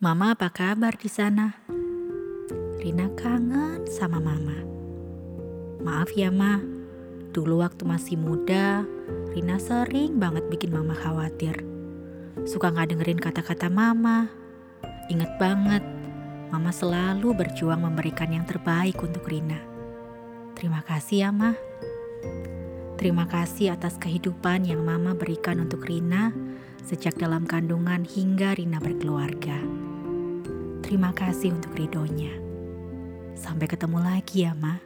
Mama apa kabar di sana? Rina kangen sama mama. Maaf ya ma, dulu waktu masih muda, Rina sering banget bikin mama khawatir. Suka gak dengerin kata-kata mama. Ingat banget, mama selalu berjuang memberikan yang terbaik untuk Rina. Terima kasih ya ma. Terima kasih atas kehidupan yang mama berikan untuk Rina sejak dalam kandungan hingga Rina berkeluarga. Terima kasih untuk ridhonya. Sampai ketemu lagi ya, Ma.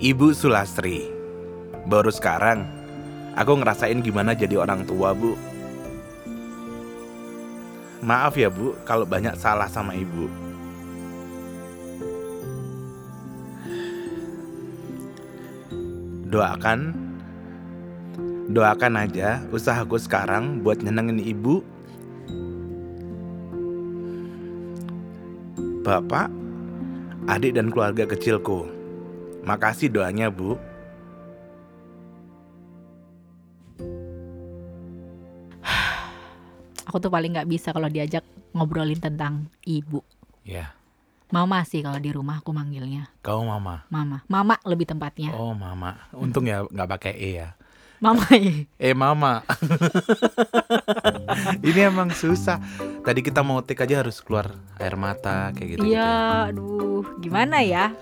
Ibu Sulastri, baru sekarang aku ngerasain gimana jadi orang tua, Bu. Maaf ya, Bu, kalau banyak salah sama Ibu. Doakan Doakan aja usahaku sekarang buat nyenengin ibu Bapak, adik dan keluarga kecilku. Makasih doanya, Bu. Aku tuh paling nggak bisa kalau diajak ngobrolin tentang ibu. Ya, Mama sih kalau di rumah aku manggilnya. kau mama. Mama. Mama lebih tempatnya. Oh, mama. Untung ya nggak pakai e ya. Mama ya. Eh, mama. Ini emang susah. Tadi kita mau take aja harus keluar air mata kayak gitu. Iya, aduh. Gimana ya?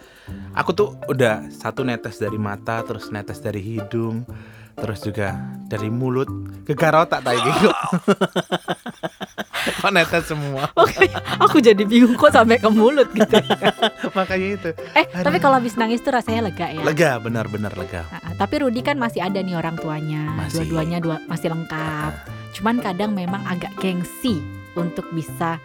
Aku tuh udah satu netes dari mata, terus netes dari hidung, terus juga dari mulut ke garotak tadi gitu. Kok netes semua? Oke, aku jadi bingung kok sampai ke mulut gitu. Makanya itu. Eh, tapi kalau habis nangis tuh rasanya lega ya. Lega, benar-benar lega. Nah, tapi Rudi kan masih ada nih orang tuanya, dua-duanya dua masih lengkap. Cuman kadang memang agak gengsi untuk bisa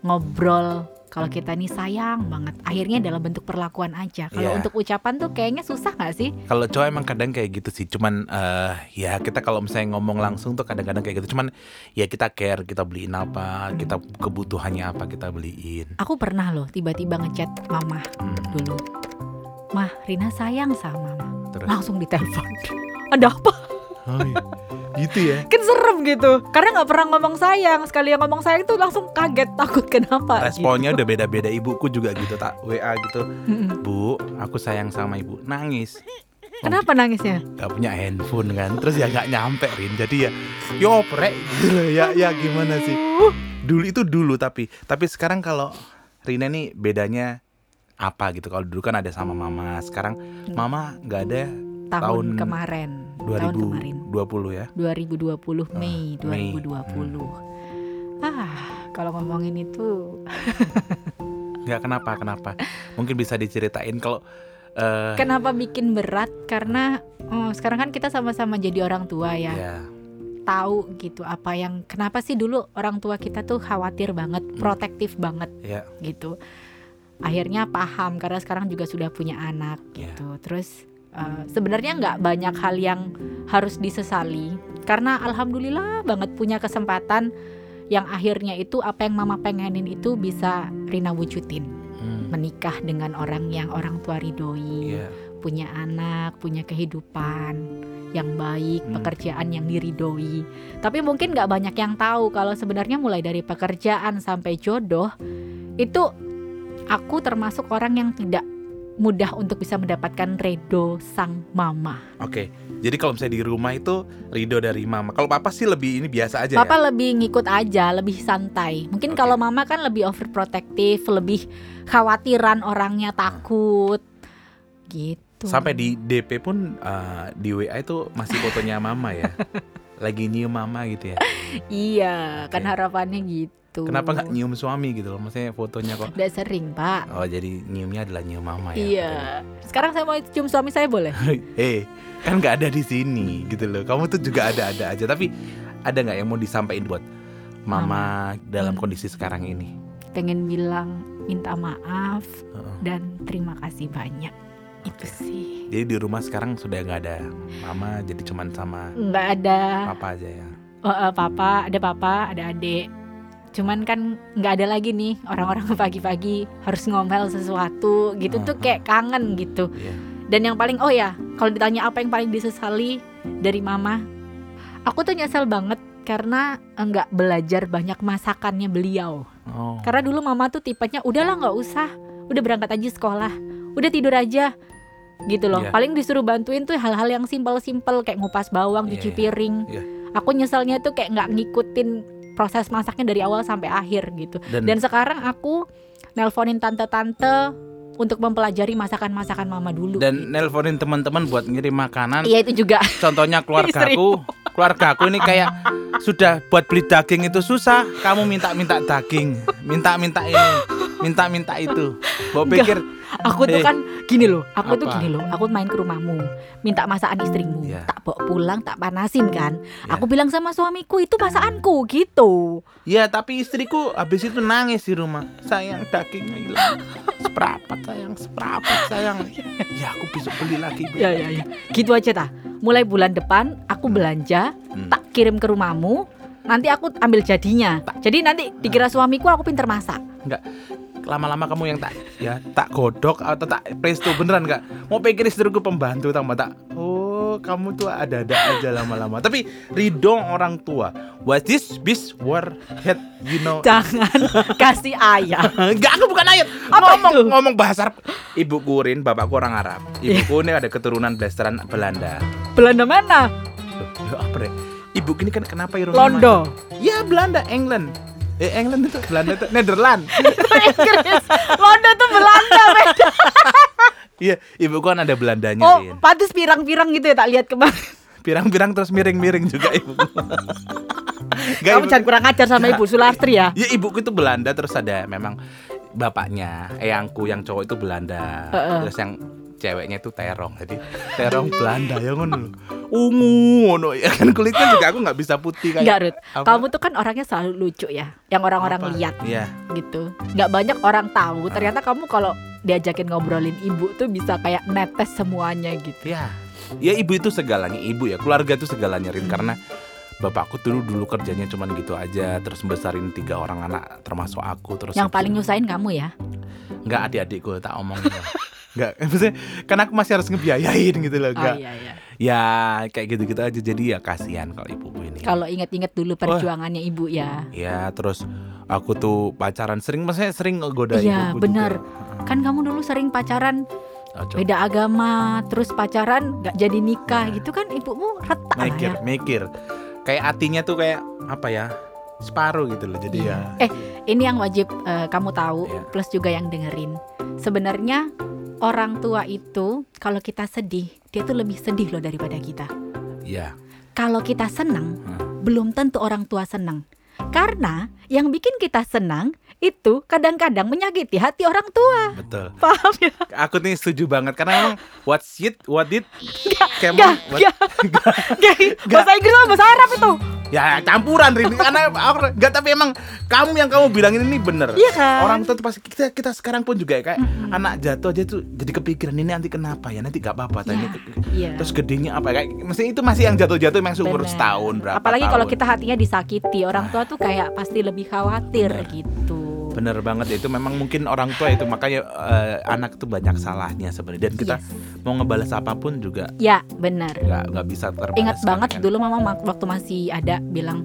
ngobrol kalau kita nih sayang banget. Akhirnya dalam bentuk perlakuan aja. Kalau Iya. untuk ucapan tuh kayaknya susah nggak sih? Kalau cowok emang kadang kayak gitu sih. Cuman eh ya kita kalau misalnya ngomong langsung tuh kadang-kadang kayak gitu. Cuman ya kita care, kita beliin apa, kita kebutuhannya apa kita beliin. Aku pernah loh tiba-tiba ngechat mama Hmm, dulu. Mah, Rina sayang sama mama. terus. Langsung ditelepon. Ada apa? Oh, iya. gitu ya. Kan serem gitu. Karena nggak pernah ngomong sayang. Sekali yang ngomong sayang tuh langsung kaget takut kenapa? Responnya udah beda-beda. Ibuku juga gitu tak WA gitu. Mm-mm. Bu, aku sayang sama ibu. Nangis. Kenapa nangisnya? Gak punya handphone kan. Terus ya nggak nyampe Rin. Jadi ya yo prek gitu. Ya ya gimana sih? Dulu itu dulu tapi tapi sekarang kalau Rina nih bedanya apa gitu kalau dulu kan ada sama mama sekarang mama nggak ada tahun, tahun kemarin. Tahun kemarin. 2020 ya 2020 Mei Mei. 2020. Ah, kalau ngomongin itu nggak kenapa kenapa mungkin bisa diceritain kalau eh kenapa bikin berat karena oh, sekarang kan kita sama-sama jadi orang tua ya. ya Tahu gitu apa yang kenapa sih dulu orang tua kita tuh khawatir banget, protektif banget ya gitu. Akhirnya paham karena sekarang juga sudah punya anak Ya. gitu. Terus eh, sebenarnya nggak banyak hal yang harus disesali karena alhamdulillah banget punya kesempatan yang akhirnya itu apa yang mama pengenin itu bisa Rina wujudin hmm, menikah dengan orang yang orang tua ridhoi ya punya anak punya kehidupan yang baik Hmm. pekerjaan yang diridhoi tapi mungkin nggak banyak yang tahu kalau sebenarnya mulai dari pekerjaan sampai jodoh itu aku termasuk orang yang tidak mudah untuk bisa mendapatkan redo sang mama oke jadi kalau misalnya di rumah itu ridho dari mama kalau papa sih lebih ini biasa aja Papa ya lebih ngikut aja, lebih santai. Mungkin Oke. kalau mama kan lebih overprotective, lebih khawatiran orangnya takut. Gitu. sampai di DP pun eh, di WA itu masih fotonya mama ya lagi nyium mama gitu ya Iya, kan Oke. harapannya gitu. Kenapa nggak nyium suami gitu loh maksudnya fotonya kok Udah sering, Pak. oh jadi nyiumnya adalah nyium mama ya Iya. Sekarang saya mau cium suami saya boleh? eh kan nggak ada di sini gitu loh kamu tuh juga ada-ada aja tapi ada nggak yang mau disampaikan buat mama dalam Hmm. kondisi sekarang ini Pengen bilang minta maaf Heeh. dan terima kasih banyak. Itu sih. jadi di rumah sekarang sudah nggak ada mama jadi cuman sama Nggak ada papa aja ya Oh, eh, papa, ada papa, ada adik. Cuman kan nggak ada lagi nih orang-orang pagi-pagi harus ngomel sesuatu gitu tuh Hmm, kayak kangen gitu. Iya. Dan yang paling oh ya, kalau ditanya apa yang paling disesali dari mama, aku tuh nyesel banget karena enggak belajar banyak masakannya beliau. Oh. Karena dulu mama tuh tipenya udahlah nggak usah, udah berangkat aja sekolah, udah tidur aja, gitu loh. Iya. Paling disuruh bantuin tuh hal-hal yang simpel-simpel kayak ngupas bawang, Iya, cuci iya, piring. iya. Aku nyeselnya tuh kayak nggak ngikutin proses masaknya dari awal sampai akhir gitu. Dan, Dan sekarang aku nelponin tante-tante untuk mempelajari masakan-masakan mama dulu. dan nelponin teman-teman buat ngirim makanan. Iya itu juga. Contohnya keluargaku, keluargaku ini kayak sudah buat beli daging itu susah. Kamu minta-minta daging, minta-minta ini, minta-minta itu. Bawa Enggak. pikir, Aku tuh Eh, kan gini loh, aku tuh gini loh, aku main ke rumahmu, minta masakan istrimu, Iya. tak bawa pulang, tak panasin kan. Iya. Aku bilang sama suamiku itu masakanku gitu. ya tapi istriku habis itu nangis di rumah. Sayang dagingnya hilang. Seperapat sayang, seperapat sayang. Ya aku besok beli lagi. Ya ya ya. Gitu aja tah. Mulai bulan depan aku belanja, Hmm. tak kirim ke rumahmu. Nanti aku ambil jadinya. Jadi nanti dikira suamiku aku pinter masak. Lama-lama kamu yang tak ya tak godok atau tak presto beneran nggak? Mau pikir istriku pembantu tambah tak. Oh kamu tuh ada-ada aja lama-lama. Tapi ridho orang tua. What this bis war head you know. Jangan kasih ayah. Enggak, aku bukan ayat. Apa ngomong itu? ngomong bahasa Arab. Ibu Kurin, bapakku orang Arab. Ibuku ini ada keturunan blasteran Belanda. Belanda mana? Loh, apa deh? Ibu ini kan kenapa Irung Londo. Ya Belanda, England. Eh England itu Belanda itu Netherlands. Inggris. Londo tuh Belanda. beda. Iya, ibuku kan ada Belandanya, Oh, Rin. pantas pirang-pirang gitu ya tak lihat kemarin. Pirang-pirang terus miring-miring juga ibuku. Nggak, Kamu ibu- jangan kurang ajar sama Ibu Sulastri ya. Ya ibuku itu Belanda terus ada memang bapaknya, eyangku yang cowok itu Belanda. Heeh. Terus yang ceweknya itu terong. Jadi terong Belanda ya ngono lho. Ungu ngono ya kan kulitnya juga aku nggak bisa putih kayak Enggak, Ruth. apa? Kamu tuh kan orangnya selalu lucu ya. Yang orang-orang lihat Iya. gitu. Nggak banyak orang tahu. Ah. Ternyata kamu kalau diajakin ngobrolin ibu tuh bisa kayak netes semuanya gitu. Ya. Ya ibu itu segalanya, ibu ya. Keluarga itu segalanya Rin karena bapakku dulu dulu kerjanya cuman gitu aja terus besarin tiga orang anak termasuk aku terus Yang paling nyusahin kamu ya. nggak adik-adikku tak omongin loh. nggak maksudnya karena aku masih harus ngebiayain gitu loh Oh nggak iya iya. ya kayak gitu-gitu aja jadi ya kasihan kalau ibuku ini Kalau inget-inget dulu perjuangannya ibu ya. ya terus aku tuh pacaran sering maksudnya sering ngegoda Iya, ibuku bener. juga. Kan kamu dulu sering pacaran Oh, beda agama, terus pacaran nggak jadi nikah Nah. gitu kan ibumu retak mikir ya. mikir kayak hatinya tuh kayak apa ya separuh gitu loh jadi Iya. ya Eh, ini yang wajib eh, kamu tahu Iya. plus juga yang dengerin. Sebenarnya orang tua itu kalau kita sedih, dia tuh lebih sedih loh daripada kita. ya Kalau kita senang, Hmm. belum tentu orang tua senang. Karena yang bikin kita senang itu kadang-kadang menyakiti hati orang tua. betul Paham ya? aku nih setuju banget karena emang what shit what did kayak Gak, what- gak, gak, bahasa Inggris sama bahasa Arab itu. Ya campuran Rin karena aku nggak tapi emang kamu yang kamu bilangin ini bener Iya kan? orang tua tuh pasti kita kita sekarang pun juga ya, kayak anak jatuh aja tuh jadi kepikiran ini nanti kenapa ya nanti gak apa-apa tanya Iya. terus gedenya apa kayak mesti itu masih yang jatuh-jatuh yang seumur setahun berapa Apalagi kalau kita hatinya disakiti, orang tua tuh kayak pasti lebih khawatir Bener. gitu. Bener banget itu memang mungkin orang tua itu makanya eh, anak tuh banyak salahnya sebenarnya dan kita Yes. mau ngebalas apa pun juga Ya, benar. nggak nggak bisa terbalas Ingat banget kan. dulu mama waktu masih ada bilang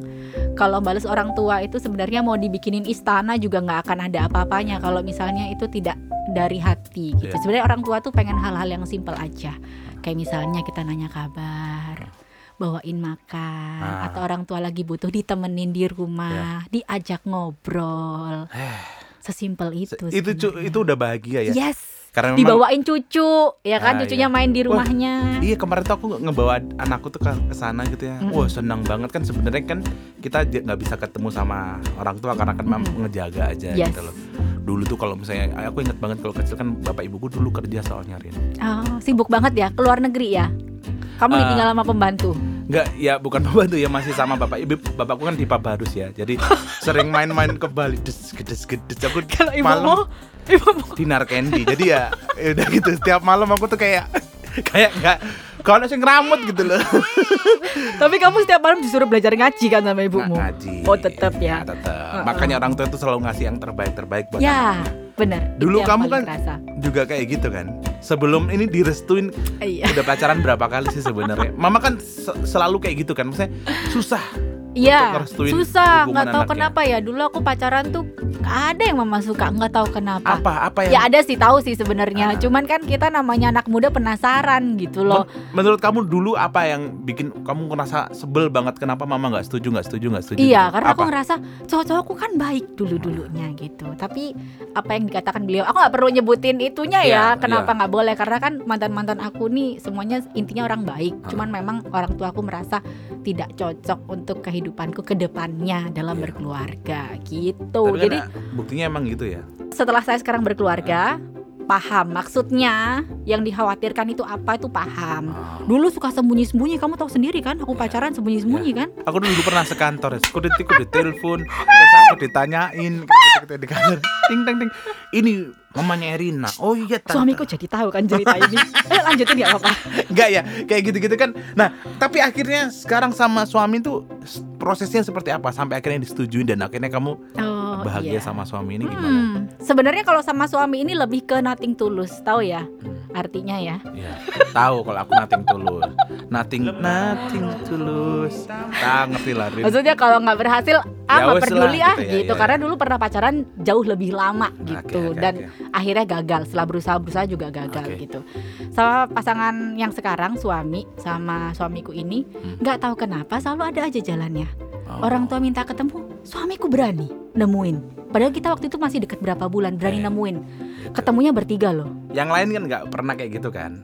kalau balas orang tua itu sebenarnya mau dibikinin istana juga nggak akan ada apa-apanya kalau misalnya itu tidak dari hati gitu. Iya. Sebenarnya orang tua tuh pengen hal-hal yang simpel aja. Kayak misalnya kita nanya kabar, bawain makan, Ah. atau orang tua lagi butuh ditemenin di rumah, diajak ngobrol. Sesimpel itu. Eh. itu cu- itu udah bahagia ya Yes. karena memang Dibawain cucu, ya kan? Ah, Cucunya iya. main di Wah, rumahnya. Iya kemarin tuh aku ngebawa anakku tuh ke ke sana gitu ya. Mm-mm. Wah senang banget kan sebenarnya kan kita nggak bisa ketemu sama orang tua karena kan memang ngejaga aja Yes. gitu loh. Dulu tuh kalau misalnya aku inget banget kalau kecil kan bapak ibuku dulu kerja soalnya Rin. Oh, sibuk banget ya, keluar negeri ya. Kamu Ah. ditinggal sama pembantu. Nggak ya bukan pembantu ya masih sama bapak ibu bapakku kan di Pabarus ya. Jadi sering main-main ke Bali des gedes gedes aku Kalau malam ibumu, ibumu di Narkendi. Jadi ya, ya udah gitu setiap malam aku tuh kayak kayak nggak kalau sing ngeramut gitu loh. Tapi kamu setiap malam disuruh belajar ngaji kan sama ibumu? Nggak ngaji. Oh, tetep ya. tetep. Makanya orang tua itu selalu ngasih yang terbaik-terbaik buat Ya, anaknya. benar. Dulu kamu kan kerasa. juga kayak gitu kan. Sebelum ini direstuin Iya. udah pacaran berapa kali sih sebenarnya? Mama kan se- selalu kayak gitu kan. Maksudnya susah Iya, susah. Nggak tahu anaknya. kenapa ya. Dulu aku pacaran tuh nggak ada yang mama suka. Nggak tahu kenapa. Apa apa Ya yang ada sih tahu sih sebenarnya. Ah. Cuman kan kita namanya anak muda penasaran gitu loh. menurut kamu dulu apa yang bikin kamu ngerasa sebel banget kenapa mama nggak setuju nggak setuju nggak setuju? Iya, gitu? karena aku Apa? ngerasa cowok-cowokku kan baik dulu-dulunya gitu. Tapi apa yang dikatakan beliau, aku nggak perlu nyebutin itunya ya. Iya, kenapa nggak boleh? Karena kan mantan-mantan aku nih semuanya intinya orang baik. Ah. Cuman memang orang tua aku merasa tidak cocok untuk kehidupanku ke depannya dalam Iya. berkeluarga gitu. Tapi kan Jadi buktinya emang gitu ya. setelah saya sekarang berkeluarga, paham maksudnya yang dikhawatirkan itu apa itu paham. Ah. Dulu suka sembunyi-sembunyi, kamu tahu sendiri kan? Aku pacaran sembunyi-sembunyi kan? Aku dulu pernah sekantor, ya. aku di aku ditelepon, terus aku ditanyain gitu, gitu, di kantor, ting ting ting, ini mamanya Erina, oh iya tante. Suamiku jadi tahu kan cerita ini. Eh lanjutin ya apa? Enggak ya, kayak gitu-gitu kan. Nah, tapi akhirnya sekarang sama suami tuh prosesnya seperti apa sampai akhirnya disetujui dan akhirnya kamu Oh, bahagia iya. sama suami ini gimana? Hmm, sebenarnya kalau sama suami ini lebih ke nothing tulus, tahu ya? Hmm. Artinya ya. Ya, tahu kalau aku nothing tulus. Nothing nothing tulus. Tak ngerti lah. Maksudnya kalau nggak berhasil, ah Ya nggak lah, peduli ah gitu ya, gitu. ya, Karena ya. dulu pernah pacaran jauh lebih lama gitu oke, dan oke. akhirnya gagal. Setelah berusaha berusaha juga gagal Oke. gitu. Sama pasangan yang sekarang suami sama suamiku ini Hmm. nggak tahu kenapa selalu ada aja jalannya. Oh. Orang tua minta ketemu, suamiku berani nemuin. Padahal kita waktu itu masih deket berapa bulan berani Eh, nemuin. Gitu. Ketemunya bertiga loh. Yang lain kan nggak pernah kayak gitu kan?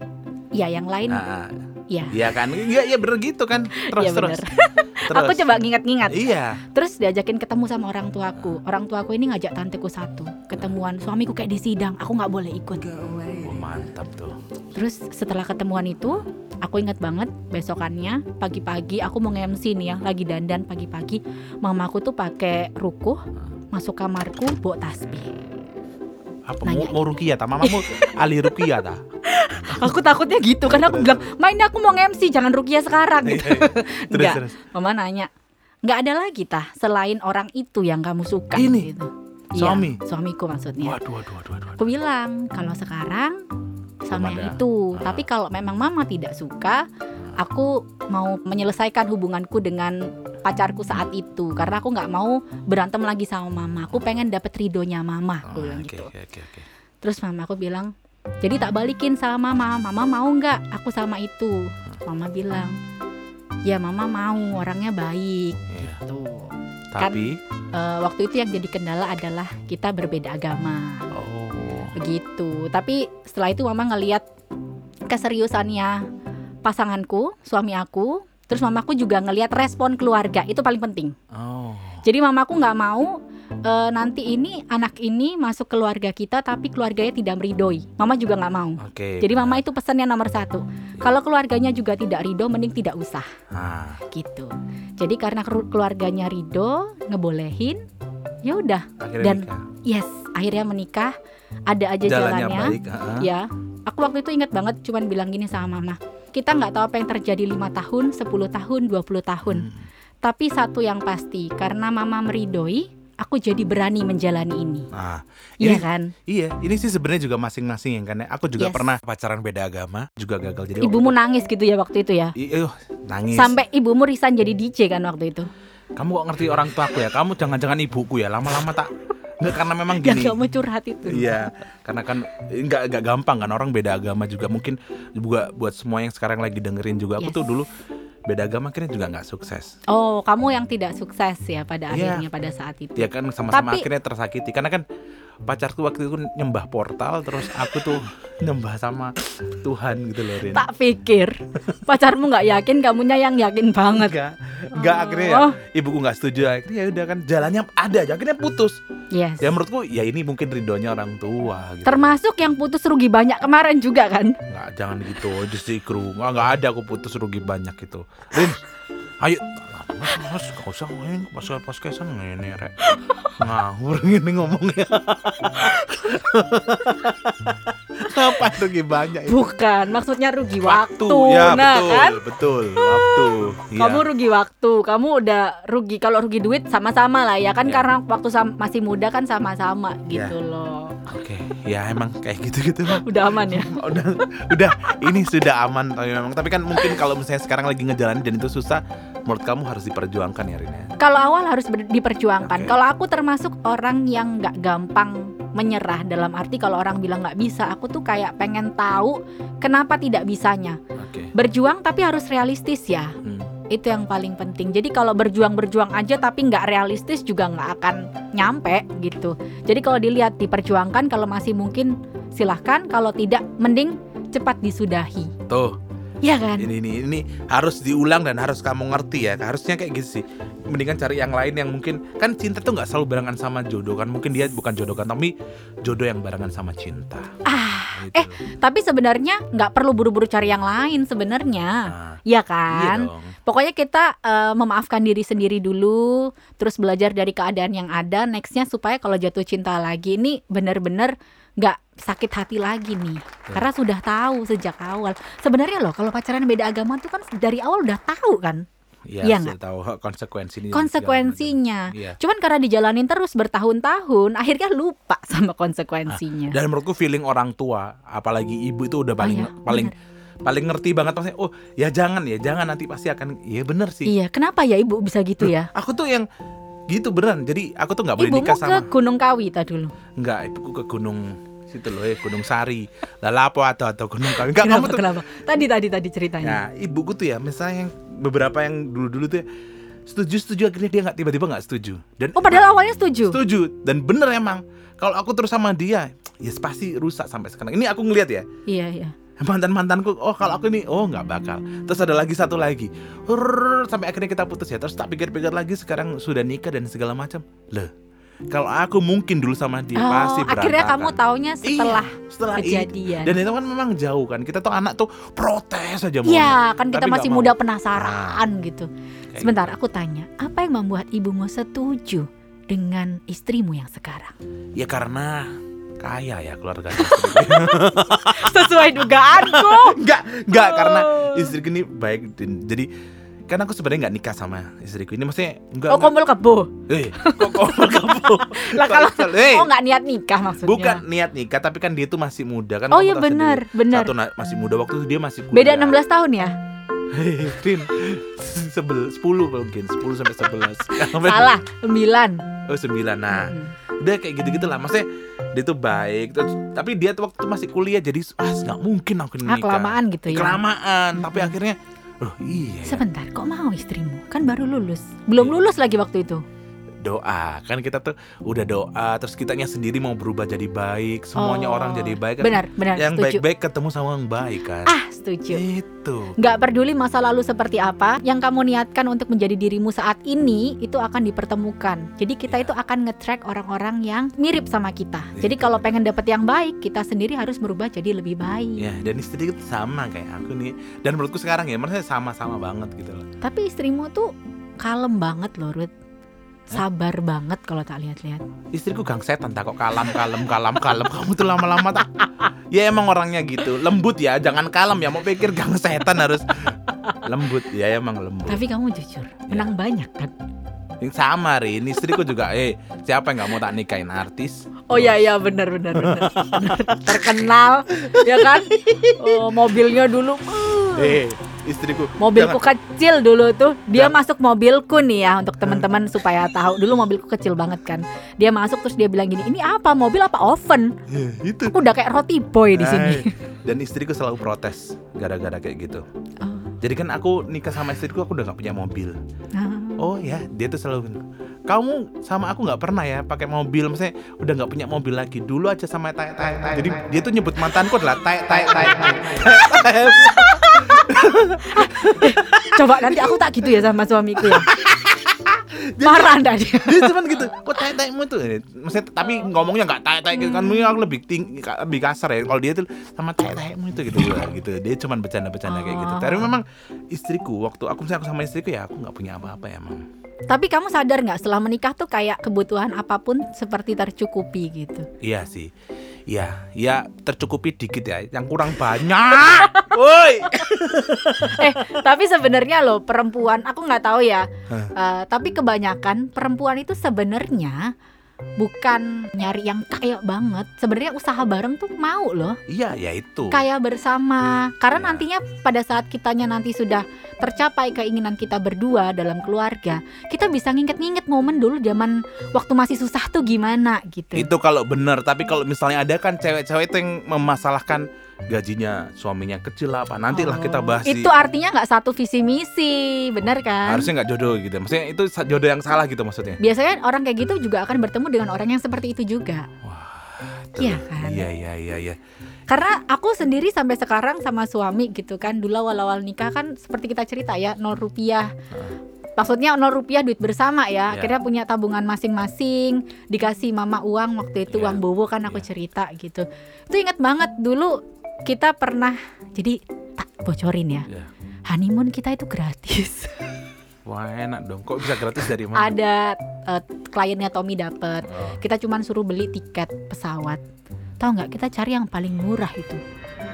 Ya yang lain, Nah, ya. iya kan? Iya, iya bener gitu kan. Terus Iya, terus. bener. terus. Aku coba ngingat-ngingat. Iya. Terus diajakin ketemu sama orang tuaku. Orang tuaku ini ngajak tanteku satu ketemuan. Suamiku kayak di sidang, aku nggak boleh ikut. Oh, mantap tuh. Terus setelah ketemuan itu, aku ingat banget besokannya pagi-pagi aku mau nge-MC nih ya, lagi dandan pagi-pagi. Mamaku tuh pakai rukuh masuk kamarku bawa tasbih. Apa Nanya. mau, mau rukiah ta? Mamamu ahli rukiah ta? Aku takutnya gitu karena aku bilang, "Ma ini aku mau nge-MC, jangan rukiah sekarang." gitu. terus Enggak. terus. Mama nanya, "Nggak ada lagi tah selain orang itu yang kamu suka?" Ini? gitu. Iya, Suami? suamiku maksudnya. Waduh, waduh, waduh, waduh. Aku bilang kalau sekarang sama yang itu. Ah. Tapi kalau memang mama tidak suka, aku mau menyelesaikan hubunganku dengan pacarku saat itu karena aku nggak mau berantem lagi sama mama. Aku pengen dapet ridonya mama. Aku Oh, bilang Oke, gitu. oke, oke, oke. Terus mama aku bilang, jadi tak balikin sama mama. Mama mau nggak aku sama itu? Mama bilang, ya mama mau. Orangnya baik. Iya. Tuh. Tapi Eh, waktu itu yang jadi kendala adalah kita berbeda agama. oh, begitu tapi setelah itu mama ngelihat keseriusannya pasanganku suami aku terus mamaku juga ngelihat respon keluarga itu paling penting. Oh. jadi mamaku nggak mau eh, nanti ini anak ini masuk keluarga kita tapi keluarganya tidak meridoi. Mama juga nggak mau. Oke. jadi mama itu pesannya nomor satu. Kalau keluarganya juga tidak ridho mending tidak usah. Nah, gitu. Jadi karena kelu- keluarganya ridho ngebolehin ya udah. Dan nikah. yes akhirnya menikah. Ada aja jalannya, jalannya. baik. Ya, aku waktu itu ingat banget cuman bilang gini sama mama. Kita nggak tahu apa yang terjadi lima tahun, 10 tahun, 20 tahun. Hmm. Tapi satu yang pasti, karena mama meridoi, aku jadi berani menjalani ini. Nah, Iya ini kan? Iya, ini sih sebenarnya juga masing-masing yang kan. ya. Aku juga Yes. pernah pacaran beda agama, juga gagal. Jadi Ibumu nangis gitu ya waktu itu ya. I- ih, nangis. Sampai ibumu resign jadi DJ kan waktu itu. Kamu kok ngerti orang tuaku ya? Kamu jangan-jangan ibuku ya. Lama-lama tak Enggak karena memang gini. kamu curhat itu. Iya, karena kan enggak enggak gampang kan orang beda agama juga mungkin juga buat semua yang sekarang lagi dengerin juga. Aku Yes. tuh dulu beda agama akhirnya juga nggak sukses. Oh, kamu yang tidak sukses ya pada Iya. akhirnya pada saat itu. Ya kan sama-sama Tapi- akhirnya tersakiti karena kan pacarku waktu itu nyembah portal terus aku tuh nyembah sama Tuhan gitu loh Rin. Tak pikir pacarmu nggak yakin, kamunya yang yakin banget. Enggak, enggak Oh. akhirnya ya, ibuku nggak setuju akhirnya ya udah kan jalannya ada aja akhirnya putus. Yes. Ya menurutku ya ini mungkin ridhonya orang tua gitu. Termasuk yang putus rugi banyak kemarin juga kan? Nggak, jangan gitu sih kru. Nggak, nggak ada aku putus rugi banyak gitu. Rin, ayo. Mas, mas, gak usah main pas pas kesan ini rek. Ngawur gini ngomongnya. Ngapain rugi banyak itu? Bukan, maksudnya rugi waktu. ya nah, betul, kan? betul, waktu. Iya. Kamu rugi waktu, kamu udah rugi. Kalau rugi duit sama-sama lah ya kan Ya. karena waktu masih muda kan sama-sama Ya. gitu loh. Oke, ya emang kayak gitu-gitu. Udah aman ya. udah udah ini sudah aman tapi memang tapi kan mungkin kalau misalnya sekarang lagi ngejalanin dan itu susah menurut kamu harus diperjuangkan ya Rin ya? Kalau awal harus diperjuangkan. Oke. Kalau aku termasuk orang yang nggak gampang menyerah dalam arti kalau orang bilang nggak bisa, aku tuh kayak pengen tahu kenapa tidak bisanya. Oke. Berjuang tapi harus realistis ya. Hmm. Itu yang paling penting. Jadi kalau berjuang-berjuang aja tapi nggak realistis juga nggak akan nyampe gitu. Jadi kalau dilihat diperjuangkan, kalau masih mungkin silahkan. Kalau tidak, mending cepat disudahi. Tuh, Ya kan? ini, ini ini harus diulang dan harus kamu ngerti ya. Harusnya kayak gitu sih. Mendingan cari yang lain yang mungkin kan cinta tuh nggak selalu barengan sama jodoh kan. Mungkin dia bukan jodoh kan, tapi jodoh yang barengan sama cinta. Ah, Gitu. eh tapi sebenarnya nggak perlu buru-buru cari yang lain sebenarnya. Nah, Iya iya kan? dong. Pokoknya kita eh, memaafkan diri sendiri dulu, terus belajar dari keadaan yang ada. Nextnya supaya kalau jatuh cinta lagi ini bener-bener nggak sakit hati lagi nih, karena sudah tahu sejak awal. Sebenarnya loh kalau pacaran beda agama tuh kan dari awal udah tahu kan Iya, Iya sudah tahu konsekuensinya. konsekuensinya. Iya. Cuman karena dijalanin terus bertahun-tahun, akhirnya lupa sama konsekuensinya. Dan menurutku feeling orang tua, apalagi ibu itu udah paling iya, paling paling ngerti banget maksudnya. Oh, ya jangan ya, jangan nanti pasti akan Iya bener sih. Iya, kenapa ya ibu bisa gitu ya? Aku tuh yang gitu beneran. Jadi aku tuh nggak boleh Ibumu nikah ke sama Gunung Kawi tadi dulu. Enggak, ibuku ke gunung situ loh ya, Gunung Sari. Lah lapo atau atau Gunung Kawi. Enggak, Kenapa? kamu tuh Kenapa? Tadi tadi tadi ceritanya. Ya, ibuku tuh ya, misalnya yang beberapa yang dulu-dulu tuh ya, setuju setuju akhirnya dia nggak tiba-tiba nggak setuju. Dan Oh, padahal awalnya setuju. setuju dan bener emang. Kalau aku terus sama dia, ya pasti rusak sampai sekarang. Ini aku ngeliat ya, Iya, iya. mantan mantanku. Oh kalau aku ini, oh nggak bakal. Terus ada lagi satu lagi, Hurr, sampai akhirnya kita putus ya. Terus tak pikir-pikir lagi, sekarang sudah nikah dan segala macam. Loh, kalau aku mungkin dulu sama dia Oh, pasti berantakan. akhirnya kamu taunya setelah Iya, setelah itu. kejadian. Dan itu kan memang jauh kan. Kita tuh anak tuh protes aja mau. Iya, kan kita Tapi masih nggak muda penasaran gitu. Kayak Sebentar, aku tanya, apa yang membuat ibumu setuju dengan istrimu yang sekarang? Ya karena kaya ya keluarganya. Sesuai dugaanku. enggak, enggak karena Oh. istriku ini baik dan- jadi kan aku sebenarnya nggak nikah sama istriku ini maksudnya enggak, Oh, kumpul kebo. eh kok kok kamu Lah kalau eh, oh nggak niat nikah maksudnya. bukan niat nikah tapi kan dia tuh masih muda kan Oh iya benar, benar. satu masih muda waktu itu dia masih kuliah. Beda 16 tahun ya? Rin, sebel, 10 mungkin 10 sampai 11 Salah, 9. oh 9 nah Mm. dia kayak gitu-gitu lah maksudnya dia tuh baik terus, tapi dia tuh waktu itu masih kuliah jadi ah nggak mungkin aku Ah, nikah kelamaan gitu ya. kelamaan tapi akhirnya oh iya ya. Sebentar, kok mau istrimu? Kan baru lulus. Belum lulus lagi waktu itu. Doa kan kita tuh udah doa terus kitanya sendiri mau berubah jadi baik semuanya Oh, orang jadi baik kan Benar, benar, yang baik-baik ketemu sama yang baik kan Ah, setuju. itu Nggak peduli masa lalu seperti apa, yang kamu niatkan untuk menjadi dirimu saat ini itu akan dipertemukan. Jadi kita Iya. itu akan nge-track orang-orang yang mirip sama kita. Jadi Gitu. kalau pengen dapet yang baik, kita sendiri harus berubah jadi lebih baik. ya dan istri itu sama kayak aku nih dan menurutku sekarang ya maksudnya sama-sama banget gitu loh Tapi istrimu tuh kalem banget loh, Ruth. Sabar banget kalau tak lihat-lihat. istriku gang setan tak kok kalem kalem kalem kalem kamu tuh lama-lama tak ya emang orangnya gitu lembut ya jangan kalem ya mau pikir gang setan harus lembut ya emang lembut Tapi kamu jujur, menang banyak kan? yang sama Rin istriku juga eh siapa yang nggak mau tak nikahin artis Oh iya iya benar benar benar. Terkenal ya kan? Oh, mobilnya dulu eh istriku Mobilku jangan- kecil dulu tuh. Dia Jangan. masuk mobilku nih ya untuk teman-teman supaya tahu. Dulu mobilku kecil banget kan. Dia masuk terus dia bilang gini, "Ini apa? Mobil apa oven?" Ya, itu Aku udah kayak roti boy di sini. Ay, dan istriku selalu protes gara-gara kayak gitu Oh, jadi kan aku nikah sama istriku aku udah nggak punya mobil nah. oh ya dia tuh selalu kamu sama aku nggak pernah ya pakai mobil maksudnya udah nggak punya mobil lagi dulu aja sama tai tai. jadi dia tuh nyebut mantanku adalah tai tai tai tai. Coba nanti aku tak gitu ya sama suamiku ya. Marah ndak dia? dia cuman gitu kok tai taimu tuh maksudnya tapi ngomongnya nggak tai tai gitu kan mungkin aku lebih tinggi lebih kasar ya kalau dia tuh sama tai taimu itu gitu gitu dia cuman bercanda bercanda kayak gitu tapi memang istriku waktu aku misalnya aku sama istriku ya aku nggak punya apa apa ya emang Tapi kamu sadar nggak setelah menikah tuh kayak kebutuhan apa pun seperti tercukupi gitu. Iya sih. Iya, ya tercukupi dikit ya. Yang kurang banyak. Woi. eh tapi sebenarnya loh perempuan aku nggak tahu ya Hah. Eh, tapi kebanyakan perempuan itu sebenarnya bukan nyari yang kaya banget. Sebenarnya usaha bareng tuh mau loh, Iya, ya itu. kaya bersama. Karena Ya. nantinya pada saat kitanya nanti sudah tercapai keinginan kita berdua dalam keluarga, kita bisa nginget-nginget momen dulu zaman waktu masih susah tuh gimana gitu. Itu kalau benar, tapi kalau misalnya ada kan cewek-cewek itu yang memasalahkan gajinya suaminya kecil apa. Nantilah Oh, kita bahas di Itu artinya nggak satu visi misi, bener kan? harusnya nggak jodoh gitu. Maksudnya itu jodoh yang salah gitu maksudnya. Biasanya orang kayak gitu juga akan bertemu dengan orang yang seperti itu juga. Tuh. Iya kan? Iya, iya, iya, iya. Karena aku sendiri sampai sekarang sama suami gitu kan Dulu awal-awal nikah kan seperti kita cerita ya nol rupiah Maksudnya nol rupiah duit bersama ya Iya. Akhirnya punya tabungan masing-masing Dikasih mama uang waktu itu Iya. uang bobo kan aku Iya. cerita gitu Itu inget banget dulu kita pernah Jadi tak bocorin ya Iya. Honeymoon kita itu gratis Wah, enak dong. Kok bisa gratis dari mana? Ada eh, kliennya Tommy dapet Oh. Kita cuman suruh beli tiket pesawat Tahu nggak kita cari yang paling murah itu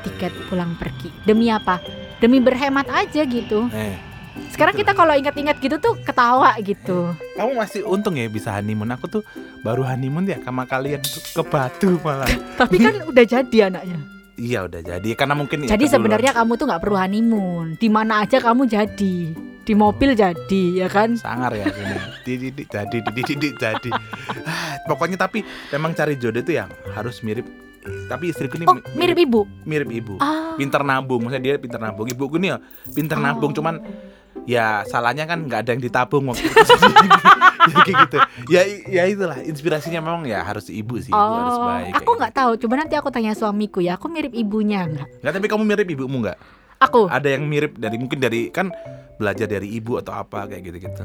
Tiket pulang pergi Demi apa? Demi berhemat aja gitu Eh, Sekarang kita kalau ingat-ingat gitu tuh ketawa gitu kamu masih untung ya bisa honeymoon. Aku tuh baru honeymoon ya sama kalian ke Batu malah. Tapi kan udah jadi anaknya iya udah jadi karena mungkin ya Jadi keduluan. sebenarnya kamu tuh nggak perlu honeymoon Di mana aja kamu jadi Di mobil jadi ya kan sangar ya ini. Jadi dididik jadi. Ah, Pokoknya tapi memang cari jodoh itu yang harus mirip tapi istriku ini Oh mi- mirip ibu mirip ibu. Ah, Pinter nabung, maksudnya dia pinter nabung. Ibuku nih ya pinter nabung, Oh. cuman ya salahnya kan nggak ada yang ditabung waktu itu. ya kayak gitu. Ya ya itulah inspirasinya memang ya harus ibu sih, ibu harus Oh, baik. aku nggak tahu. Coba nanti aku tanya suamiku ya. Aku mirip ibunya nggak? Nggak, tapi kamu mirip ibumu nggak? Aku Ada yang mirip dari mungkin dari kan belajar dari ibu atau apa kayak gitu-gitu.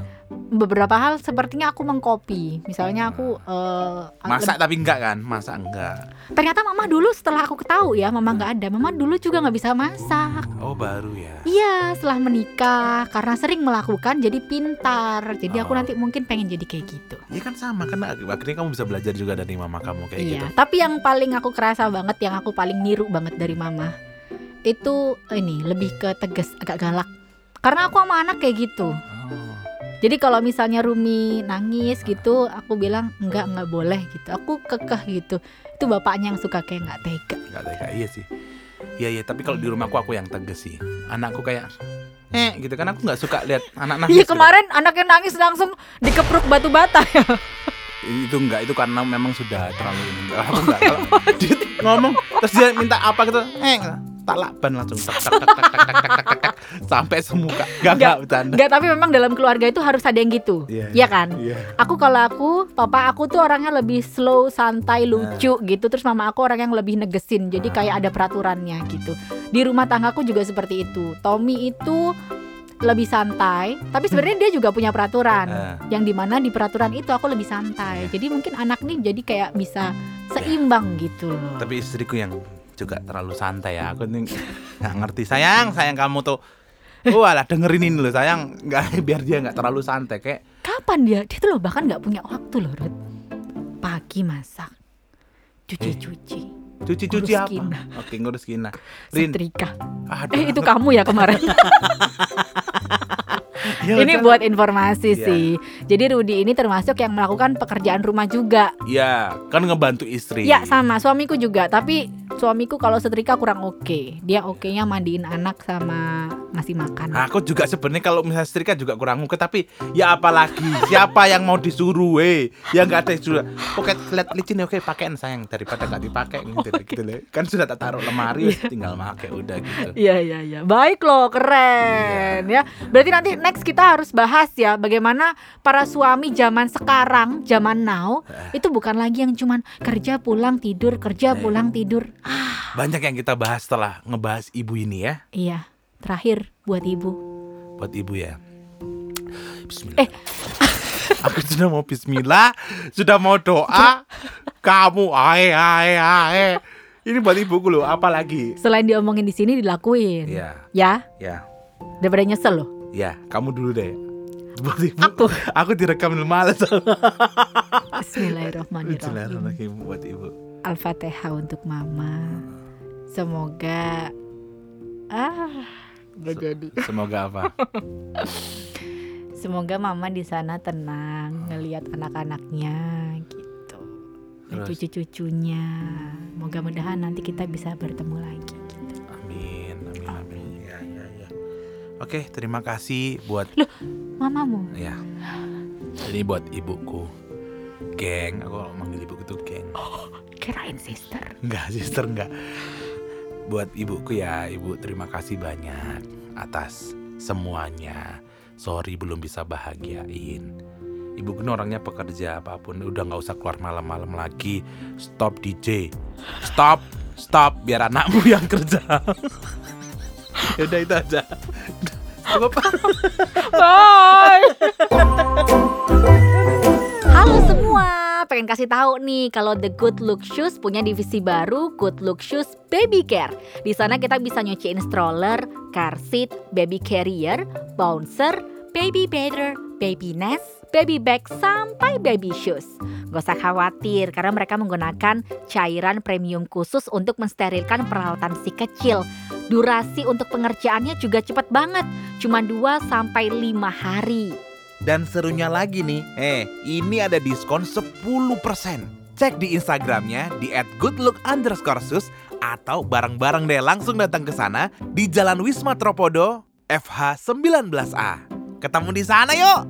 beberapa hal sepertinya aku mengcopy. Misalnya aku eh, Masak tapi enggak kan? Masak enggak. ternyata mama dulu setelah aku ketahui ya mama nggak ada. Mama dulu juga nggak bisa masak. Oh, baru ya. Iya, setelah menikah karena sering melakukan jadi pintar. Jadi aku Oh. nanti mungkin pengen jadi kayak gitu. Ya kan sama kan akhirnya kamu bisa belajar juga dari mama kamu kayak iya, gitu. tapi yang paling aku kerasa banget, yang aku paling niru banget dari mama itu ini lebih ke tegas, agak galak. Karena aku sama anak kayak gitu. Oh. Jadi kalau misalnya Rumi nangis gitu, aku bilang enggak enggak boleh gitu. Aku kekeh gitu. Itu bapaknya yang suka kayak nggak tega. Enggak tega iya sih. Iya iya, tapi kalau di rumahku aku yang tegas sih. Anakku kayak eh gitu kan aku nggak suka lihat anak nangis. Iya gitu. kemarin anaknya nangis langsung dikepruk batu bata ya. itu enggak itu karena memang sudah terlalu ini. Enggak, aku enggak kalau dia ngomong terus dia minta apa gitu eh tak lakban langsung tak tak tak tak tak tak tak tak, tak, tak, sampai semuka Enggak. enggak bercanda Enggak, tapi memang dalam keluarga itu harus ada yang gitu. Iya, Iya kan? iya Aku kalau aku, papa aku tuh orangnya lebih slow, santai, lucu gitu. Terus mama aku orang yang lebih negesin. Jadi Ah. kayak ada peraturannya gitu. Di rumah tanggaku juga seperti itu. Tommy itu lebih santai, tapi sebenarnya dia juga punya peraturan. Eh, Yang di mana di peraturan itu aku lebih santai. Jadi mungkin anak nih jadi kayak bisa seimbang gitu loh. tapi istriku yang juga terlalu santai ya aku nih nggak ngerti sayang sayang kamu tuh Oh alah dengerin ini loh sayang nggak biar dia nggak terlalu santai kayak Kapan dia? Dia tuh loh bahkan nggak punya waktu loh, Ruth. Pagi masak, cuci-cuci, cuci-cuci Ngurus apa? Kina. Oke ngurus Kina. Rin, setrika. aduh. Eh itu kamu ya kemarin. Ya ini buat informasi Iya. sih. Jadi Rudi ini termasuk yang melakukan pekerjaan rumah juga. Iya, kan ngebantu istri. Ya sama suamiku juga. Tapi suamiku kalau setrika kurang oke. Dia oke-nya mandiin anak sama ngasih makan. Aku juga sebenarnya kalau misalnya setrika juga kurang oke tapi ya apalagi siapa yang mau disuruh eh ya nggak ada yang sudah oke lihat licin ya oke pakein sayang daripada nggak dipakai gitu, gitu loh. kan sudah tak taruh lemari tinggal pakai udah gitu Iya iya iya. Baik loh, keren ya. Berarti nanti next kita harus bahas ya bagaimana para suami zaman sekarang, zaman now itu bukan lagi yang cuman kerja pulang tidur, kerja pulang tidur. banyak yang kita bahas setelah ngebahas ibu ini ya Iya. Terakhir buat ibu. buat ibu ya Bismillah aku sudah mau Bismillah sudah mau doa kamu ae ae ae ini buat ibuku loh apalagi Selain diomongin di sini dilakuin. ya Ya, ya daripada nyesel loh. Ya, kamu dulu deh. Buat ibu. Aku. Aku direkam males. Bismillahirrahmanirrahim. Bismillahirrahmanirrahim buat ibu. Al-Fatihah untuk mama. Semoga ah gak jadi. Semoga apa? Semoga mama di sana tenang ngelihat anak-anaknya gitu. cucu-cucunya. Moga-mogahan nanti kita bisa bertemu lagi. Gitu. Amin, amin, amin. Ya, ya, ya. Oke, terima kasih buat Mamamu, ya. Ini buat ibuku. Geng, aku kalau manggil ibuku tuh geng. kirain sister. Enggak, sister enggak. Buat ibuku ya, ibu terima kasih banyak atas semuanya. Sorry belum bisa bahagiain. Ibu kan orangnya pekerja apa pun udah nggak usah keluar malam-malam lagi. Stop DJ. Stop, stop biar anakmu yang kerja. ya udah itu aja. Cukup. Bye. Pengen kasih tahu nih kalau The Good Look Shoes punya divisi baru Good Look Shoes Baby Care. Di sana kita bisa nyuciin stroller, car seat, baby carrier, bouncer, baby bather, baby nest, baby bag sampai baby shoes. Gak usah khawatir karena mereka menggunakan cairan premium khusus untuk mensterilkan peralatan si kecil. Durasi untuk pengerjaannya juga cepat banget, cuma 2 sampai 5 hari. Dan serunya lagi nih, eh ini ada diskon 10%. Cek di Instagramnya di @goodlook underscore sus atau bareng-bareng deh langsung datang ke sana di Jalan Wisma Tropodo FH 19A. Ketemu di sana yuk!